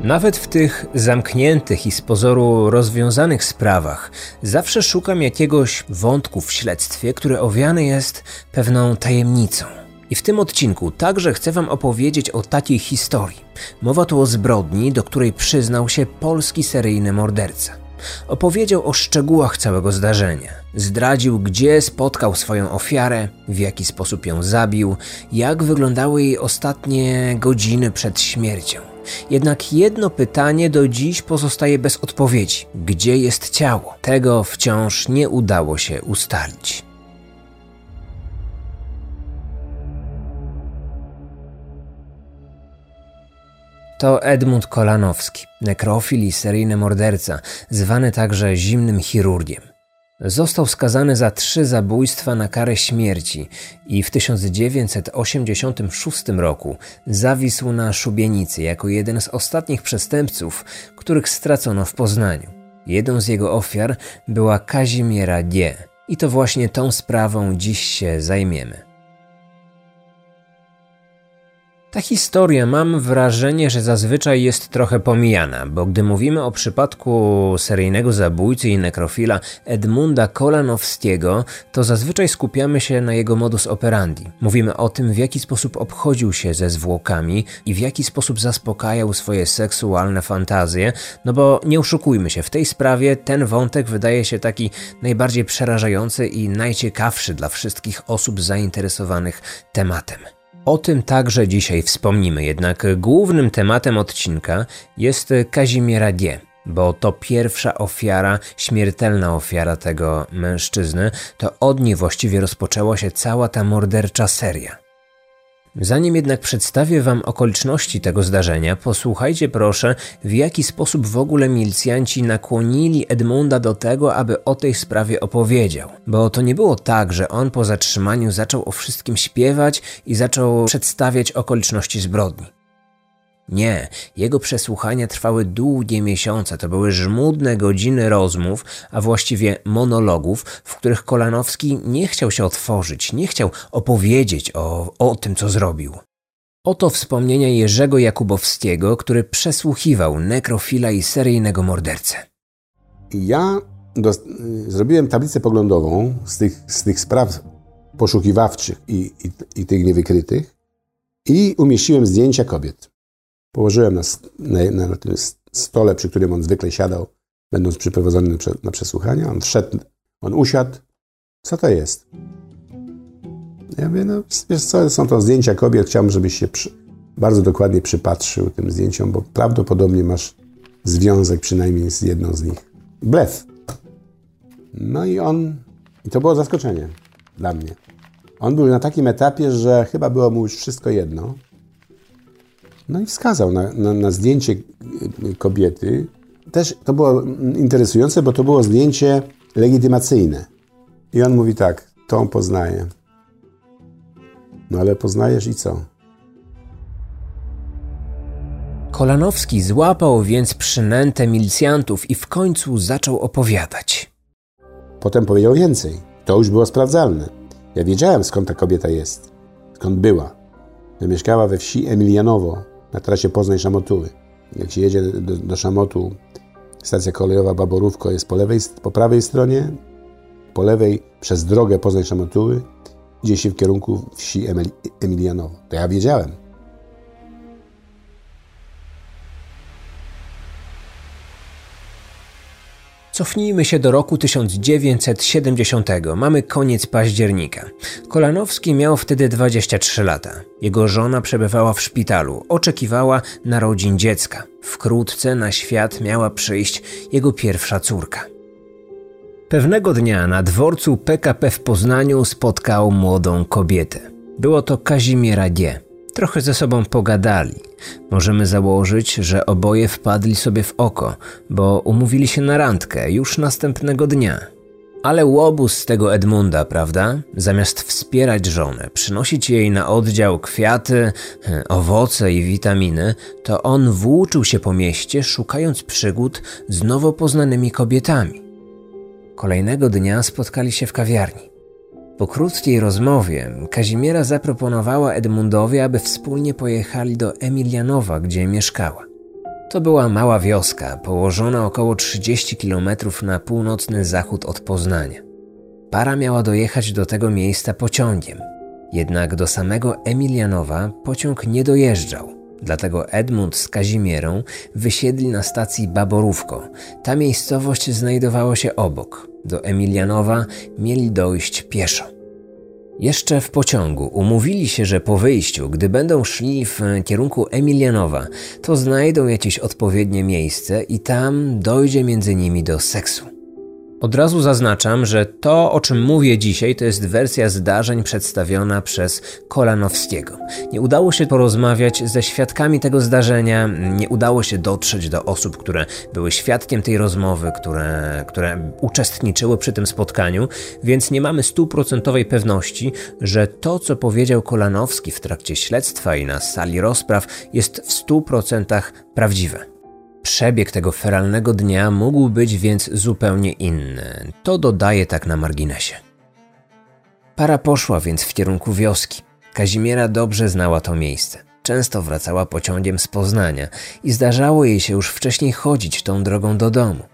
Nawet w tych zamkniętych i z pozoru rozwiązanych sprawach zawsze szukam jakiegoś wątku w śledztwie, który owiany jest pewną tajemnicą. I w tym odcinku także chcę Wam opowiedzieć o takiej historii. Mowa tu o zbrodni, do której przyznał się polski seryjny morderca. Opowiedział o szczegółach całego zdarzenia. Zdradził, gdzie spotkał swoją ofiarę, w jaki sposób ją zabił, jak wyglądały jej ostatnie godziny przed śmiercią. Jednak jedno pytanie do dziś pozostaje bez odpowiedzi: gdzie jest ciało? Tego wciąż nie udało się ustalić. To Edmund Kolanowski, nekrofil i seryjny morderca, zwany także zimnym chirurgiem. Został skazany za trzy zabójstwa na karę śmierci i w 1986 roku zawisł na szubienicy jako jeden z ostatnich przestępców, których stracono w Poznaniu. Jedną z jego ofiar była Kazimiera D. I to właśnie tą sprawą dziś się zajmiemy. Ta historia mam wrażenie, że zazwyczaj jest trochę pomijana, bo gdy mówimy o przypadku seryjnego zabójcy i nekrofila Edmunda Kolanowskiego, to zazwyczaj skupiamy się na jego modus operandi. Mówimy o tym, w jaki sposób obchodził się ze zwłokami i w jaki sposób zaspokajał swoje seksualne fantazje, no bo nie oszukujmy się, w tej sprawie ten wątek wydaje się taki najbardziej przerażający i najciekawszy dla wszystkich osób zainteresowanych tematem. O tym także dzisiaj wspomnimy, jednak głównym tematem odcinka jest Kazimiera G., bo to pierwsza ofiara, śmiertelna ofiara tego mężczyzny, to od niej właściwie rozpoczęła się cała ta mordercza seria. Zanim jednak przedstawię Wam okoliczności tego zdarzenia, posłuchajcie proszę, w jaki sposób w ogóle milicjanci nakłonili Edmunda do tego, aby o tej sprawie opowiedział. Bo to nie było tak, że on po zatrzymaniu zaczął o wszystkim śpiewać i zaczął przedstawiać okoliczności zbrodni. Nie, jego przesłuchania trwały długie miesiące, to były żmudne godziny rozmów, a właściwie monologów, w których Kolanowski nie chciał się otworzyć, nie chciał opowiedzieć o, o tym, co zrobił. Oto wspomnienia Jerzego Jakubowskiego, który przesłuchiwał nekrofila i seryjnego mordercę. Ja do, zrobiłem tablicę poglądową z tych, z tych spraw poszukiwawczych i, i, i tych niewykrytych i umieściłem zdjęcia kobiet. Położyłem na, na, na tym stole, przy którym on zwykle siadał, będąc przyprowadzony na, przesłuchania. On wszedł, on usiadł. Co to jest? Ja mówię, no wiesz co, są to zdjęcia kobiet. Chciałbym, żebyś się przy, bardzo dokładnie przypatrzył tym zdjęciom, bo prawdopodobnie masz związek przynajmniej z jedną z nich. Blef. No i on, i to było zaskoczenie dla mnie. On był na takim etapie, że chyba było mu już wszystko jedno. No i wskazał na, na, na zdjęcie kobiety. Też to było interesujące, bo to było zdjęcie legitymacyjne. I on mówi tak, tą poznaję. No ale poznajesz i co? Kolanowski złapał więc przynętę milicjantów i w końcu zaczął opowiadać. Potem powiedział więcej. To już było sprawdzalne. Ja wiedziałem skąd ta kobieta jest, skąd była. Mieszkała we wsi Emilianowo, trasie Poznań-Szamotuły. Jak się jedzie do, do Szamotu, stacja kolejowa Baborówko jest po, lewej, po prawej stronie, po lewej przez drogę Poznań-Szamotuły idzie się w kierunku wsi Emilianowo. To ja wiedziałem. Cofnijmy się do roku 1970. Mamy koniec października. Kolanowski miał wtedy 23 lata. Jego żona przebywała w szpitalu, oczekiwała narodzin dziecka. Wkrótce na świat miała przyjść jego pierwsza córka. Pewnego dnia na dworcu PKP w Poznaniu spotkał młodą kobietę. Było to Kazimiera D. Trochę ze sobą pogadali. Możemy założyć, że oboje wpadli sobie w oko, bo umówili się na randkę już następnego dnia. Ale łobuz z tego Edmunda, prawda? Zamiast wspierać żonę, przynosić jej na oddział kwiaty, owoce i witaminy, to on włóczył się po mieście, szukając przygód z nowo poznanymi kobietami. Kolejnego dnia spotkali się w kawiarni. Po krótkiej rozmowie Kazimiera zaproponowała Edmundowi, aby wspólnie pojechali do Emilianowa, gdzie mieszkała. To była mała wioska, położona około 30 km na północny zachód od Poznania. Para miała dojechać do tego miejsca pociągiem, jednak do samego Emilianowa pociąg nie dojeżdżał. Dlatego Edmund z Kazimierą wysiedli na stacji Baborówko. Ta miejscowość znajdowała się obok. Do Emilianowa mieli dojść pieszo. Jeszcze w pociągu umówili się, że po wyjściu, gdy będą szli w kierunku Emilianowa, to znajdą jakieś odpowiednie miejsce i tam dojdzie między nimi do seksu. Od razu zaznaczam, że to, o czym mówię dzisiaj, to jest wersja zdarzeń przedstawiona przez Kolanowskiego. Nie udało się porozmawiać ze świadkami tego zdarzenia, nie udało się dotrzeć do osób, które były świadkiem tej rozmowy, które, które uczestniczyły przy tym spotkaniu, więc nie mamy stuprocentowej pewności, że to, co powiedział Kolanowski w trakcie śledztwa i na sali rozpraw, jest w stu procentach prawdziwe. Przebieg tego feralnego dnia mógł być więc zupełnie inny. To dodaje tak na marginesie. Para poszła więc w kierunku wioski. Kazimiera dobrze znała to miejsce. Często wracała pociągiem z Poznania i zdarzało jej się już wcześniej chodzić tą drogą do domu.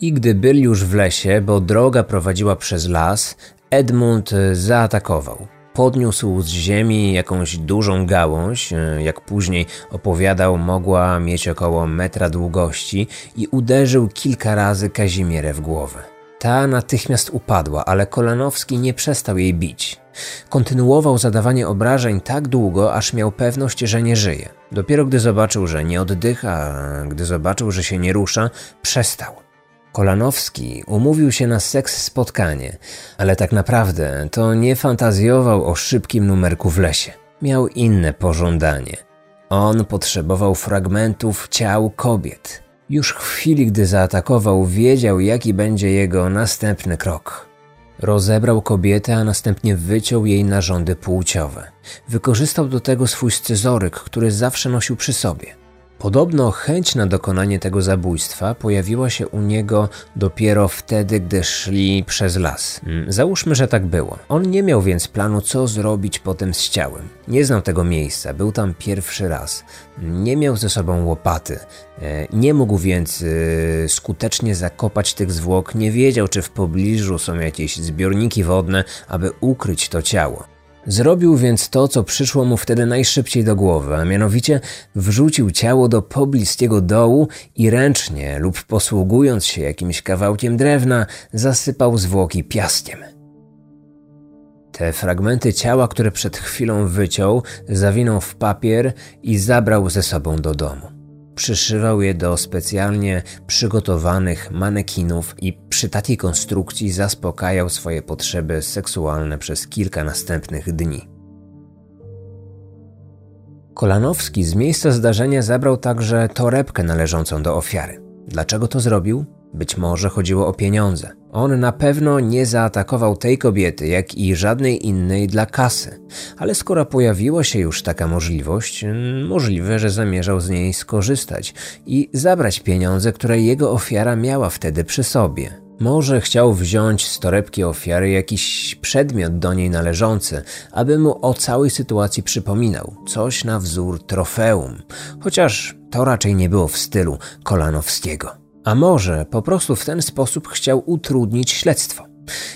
I gdy byli już w lesie, bo droga prowadziła przez las, Edmund zaatakował podniósł z ziemi jakąś dużą gałąź, e, jak później opowiadał, mogła mieć około metra długości i uderzył kilka razy Kazimierę w głowę. Ta natychmiast upadła, ale Kolanowski nie przestał jej bić. Kontynuował zadawanie obrażeń tak długo, aż miał pewność, że nie żyje. Dopiero gdy zobaczył, że nie oddycha, gdy zobaczył, że się nie rusza, przestał. Kolanowski umówił się na seks spotkanie, ale tak naprawdę to nie fantazjował o szybkim numerku w lesie. Miał inne pożądanie. On potrzebował fragmentów ciał kobiet. Już w chwili, gdy zaatakował, wiedział, jaki będzie jego następny krok. Rozebrał kobietę, a następnie wyciął jej narządy płciowe. Wykorzystał do tego swój scyzoryk, który zawsze nosił przy sobie. Podobno chęć na dokonanie tego zabójstwa pojawiła się u niego dopiero wtedy, gdy szli przez las. Mm, załóżmy, że tak było. On nie miał więc planu, co zrobić potem z ciałem. Nie znał tego miejsca, był tam pierwszy raz. Nie miał ze sobą łopaty. E, nie mógł więc e, skutecznie zakopać tych zwłok, nie wiedział, czy w pobliżu są jakieś zbiorniki wodne, aby ukryć to ciało. Zrobił więc to, co przyszło mu wtedy najszybciej do głowy, a mianowicie wrzucił ciało do pobliskiego dołu i ręcznie lub posługując się jakimś kawałkiem drewna, zasypał zwłoki piaskiem. Te fragmenty ciała, które przed chwilą wyciął, zawinął w papier i zabrał ze sobą do domu. Przyszywał je do specjalnie przygotowanych manekinów i przy takiej konstrukcji zaspokajał swoje potrzeby seksualne przez kilka następnych dni. Kolanowski z miejsca zdarzenia zabrał także torebkę należącą do ofiary. Dlaczego to zrobił? Być może chodziło o pieniądze. On na pewno nie zaatakował tej kobiety, jak i żadnej innej dla kasy. Ale skoro pojawiła się już taka możliwość, możliwe, że zamierzał z niej skorzystać i zabrać pieniądze, które jego ofiara miała wtedy przy sobie. Może chciał wziąć z torebki ofiary jakiś przedmiot do niej należący, aby mu o całej sytuacji przypominał, coś na wzór trofeum, chociaż to raczej nie było w stylu Kolanowskiego. A może po prostu w ten sposób chciał utrudnić śledztwo.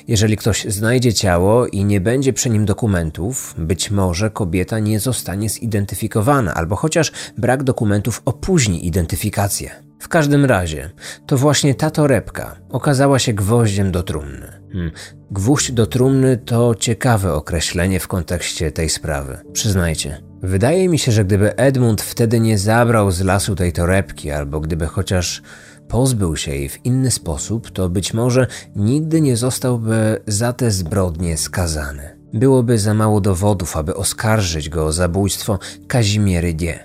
Jeżeli ktoś znajdzie ciało i nie będzie przy nim dokumentów, być może kobieta nie zostanie zidentyfikowana, albo chociaż brak dokumentów opóźni identyfikację. W każdym razie, to właśnie ta torebka okazała się gwoździem do trumny. Hmm. Gwóźdź do trumny to ciekawe określenie w kontekście tej sprawy, przyznajcie. Wydaje mi się, że gdyby Edmund wtedy nie zabrał z lasu tej torebki, albo gdyby chociaż pozbył się jej w inny sposób, to być może nigdy nie zostałby za te zbrodnie skazany. Byłoby za mało dowodów, aby oskarżyć go o zabójstwo Kazimiery D.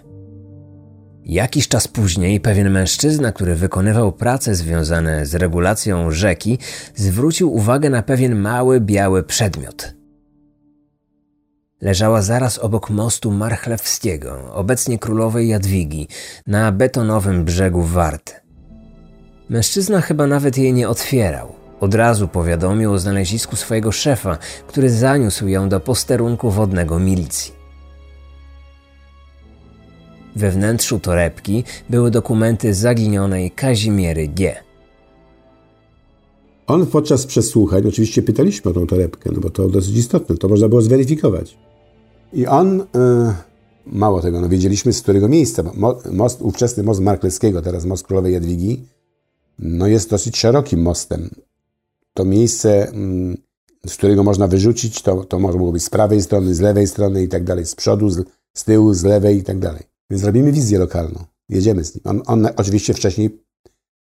Jakiś czas później pewien mężczyzna, który wykonywał prace związane z regulacją rzeki, zwrócił uwagę na pewien mały biały przedmiot. Leżała zaraz obok mostu Marchlewskiego, obecnie królowej Jadwigi, na betonowym brzegu Warty. Mężczyzna chyba nawet jej nie otwierał. Od razu powiadomił o znalezisku swojego szefa, który zaniósł ją do posterunku wodnego milicji. We wnętrzu torebki były dokumenty zaginionej Kazimiery G. On podczas przesłuchań, oczywiście pytaliśmy o tą torebkę, no bo to dosyć istotne, to można było zweryfikować. I on, y, mało tego, no wiedzieliśmy z którego miejsca, most, ówczesny most Markleckiego, teraz most Królowej Jadwigi, no jest dosyć szerokim mostem. To miejsce, mm, z którego można wyrzucić, to, to może być z prawej strony, z lewej strony i tak dalej, z przodu, z, z tyłu, z lewej i tak dalej. Więc robimy wizję lokalną, jedziemy z nim. On, on oczywiście wcześniej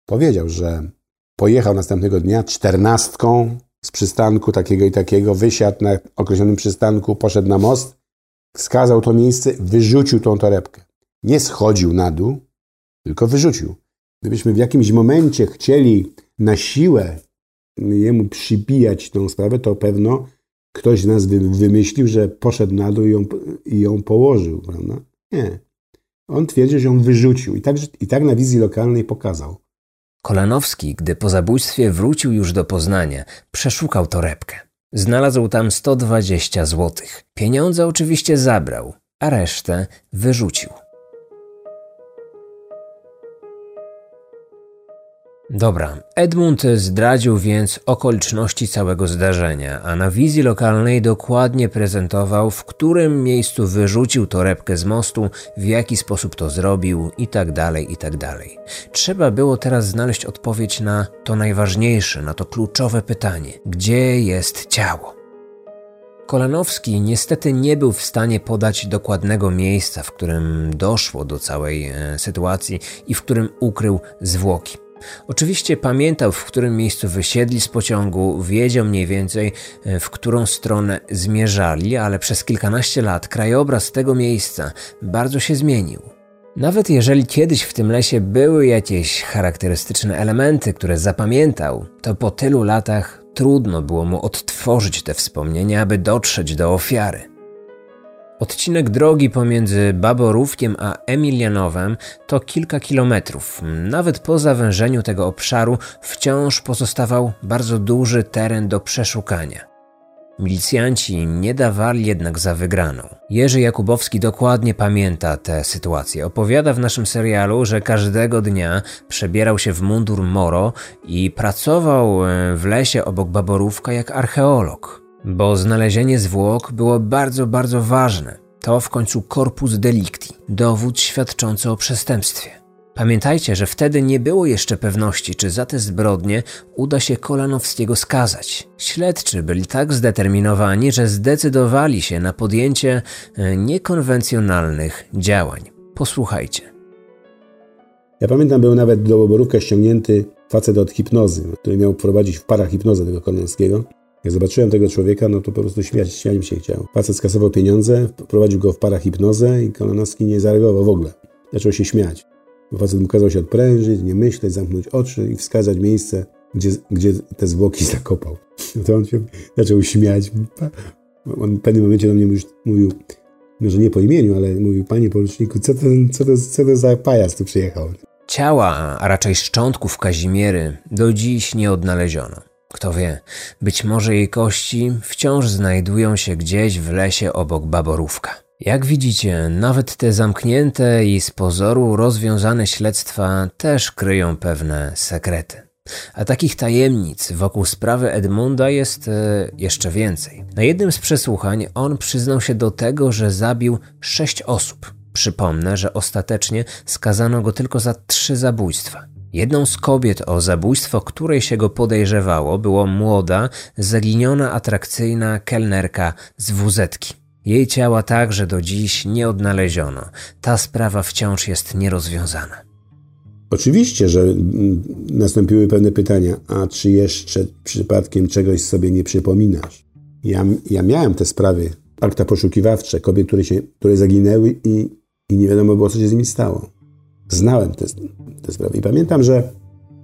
powiedział, że pojechał następnego dnia czternastką z przystanku takiego i takiego, wysiadł na określonym przystanku, poszedł na most, wskazał to miejsce, wyrzucił tą torebkę. Nie schodził na dół, tylko wyrzucił. Gdybyśmy w jakimś momencie chcieli na siłę jemu przybijać tą sprawę, to pewno ktoś z nas wymyślił, że poszedł na dół i ją, i ją położył, prawda? Nie. On twierdzi, że ją wyrzucił i tak, i tak na wizji lokalnej pokazał. Kolanowski, gdy po zabójstwie wrócił już do Poznania, przeszukał torebkę. Znalazł tam 120 złotych. Pieniądze oczywiście zabrał, a resztę wyrzucił. Dobra, Edmund zdradził więc okoliczności całego zdarzenia, a na wizji lokalnej dokładnie prezentował, w którym miejscu wyrzucił torebkę z mostu, w jaki sposób to zrobił itd. Tak itd. Tak Trzeba było teraz znaleźć odpowiedź na to najważniejsze, na to kluczowe pytanie: gdzie jest ciało? Kolanowski niestety nie był w stanie podać dokładnego miejsca, w którym doszło do całej e, sytuacji i w którym ukrył zwłoki. Oczywiście pamiętał, w którym miejscu wysiedli z pociągu, wiedział mniej więcej, e, w którą stronę zmierzali, ale przez kilkanaście lat krajobraz tego miejsca bardzo się zmienił. Nawet jeżeli kiedyś w tym lesie były jakieś charakterystyczne elementy, które zapamiętał, to po tylu latach trudno było mu odtworzyć te wspomnienia, aby dotrzeć do ofiary. Odcinek drogi pomiędzy Baborówkiem a Emilianowem to kilka kilometrów. Nawet po zawężeniu tego obszaru wciąż pozostawał bardzo duży teren do przeszukania. Milicjanci nie dawali jednak za wygraną. Jerzy Jakubowski dokładnie pamięta tę sytuację. Opowiada w naszym serialu, że każdego dnia przebierał się w mundur Moro i pracował e, w lesie obok Baborówka jak archeolog bo znalezienie zwłok było bardzo, bardzo ważne. To w końcu corpus delicti, dowód świadczący o przestępstwie. Pamiętajcie, że wtedy nie było jeszcze pewności, czy za te zbrodnie uda się Kolanowskiego skazać. Śledczy byli tak zdeterminowani, że zdecydowali się na podjęcie e, niekonwencjonalnych działań. Posłuchajcie. Ja pamiętam, był nawet do oborówka ściągnięty facet od hipnozy, który miał prowadzić w parach hipnozę tego Kolanowskiego. Jak zobaczyłem tego człowieka, no to po prostu śmiać, śmiać mi się chciał. Facet skasował pieniądze, prowadził go w parahipnozę i Kolonowski nie zareagował w ogóle. Zaczął się śmiać. Bo facet mu kazał się odprężyć, nie myśleć, zamknąć oczy i wskazać miejsce, gdzie, gdzie te zwłoki zakopał. No to on się zaczął śmiać. On w pewnym momencie do mnie mówił, może nie po imieniu, ale mówił, panie poruczniku, co to, co to, co to za pajac tu przyjechał? Ciała, a raczej szczątków Kazimiery do dziś nie odnaleziono. Kto wie, być może jej kości wciąż znajdują się gdzieś w lesie obok Baborówka. Jak widzicie, nawet te zamknięte i z pozoru rozwiązane śledztwa też kryją pewne sekrety. A takich tajemnic wokół sprawy Edmunda jest e, jeszcze więcej. Na jednym z przesłuchań on przyznał się do tego, że zabił sześć osób. Przypomnę, że ostatecznie skazano go tylko za trzy zabójstwa. Jedną z kobiet, o zabójstwo której się go podejrzewało, było młoda, zaginiona, atrakcyjna kelnerka z wuzetki. Jej ciała także do dziś nie odnaleziono. Ta sprawa wciąż jest nierozwiązana. Oczywiście, że nastąpiły pewne pytania, a czy jeszcze przypadkiem czegoś sobie nie przypominasz? Ja, ja miałem te sprawy, akta poszukiwawcze, kobiet, które, się, które zaginęły i, i nie wiadomo było, co się z nimi stało. Znałem te, te sprawy. I pamiętam, że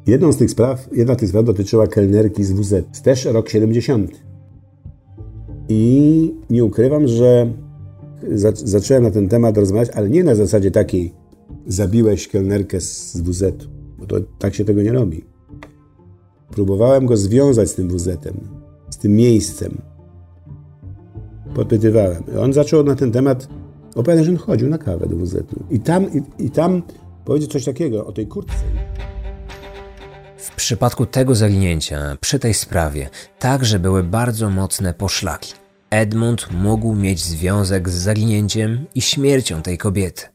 jedną z tych spraw, jedna z tych spraw dotyczyła kelnerki z WZ. Też rok 70. I nie ukrywam, że za, zacząłem na ten temat rozmawiać, ale nie na zasadzie takiej zabiłeś kelnerkę z WZ, bo to tak się tego nie robi. Próbowałem go związać z tym WZ-em, z tym miejscem. Podpytywałem. On zaczął na ten temat Opowiada, że on chodził na kawę do WZ-u. I tam, i, i tam powiedział coś takiego o tej kurtce. W przypadku tego zaginięcia, przy tej sprawie, także były bardzo mocne poszlaki. Edmund mógł mieć związek z zaginięciem i śmiercią tej kobiety.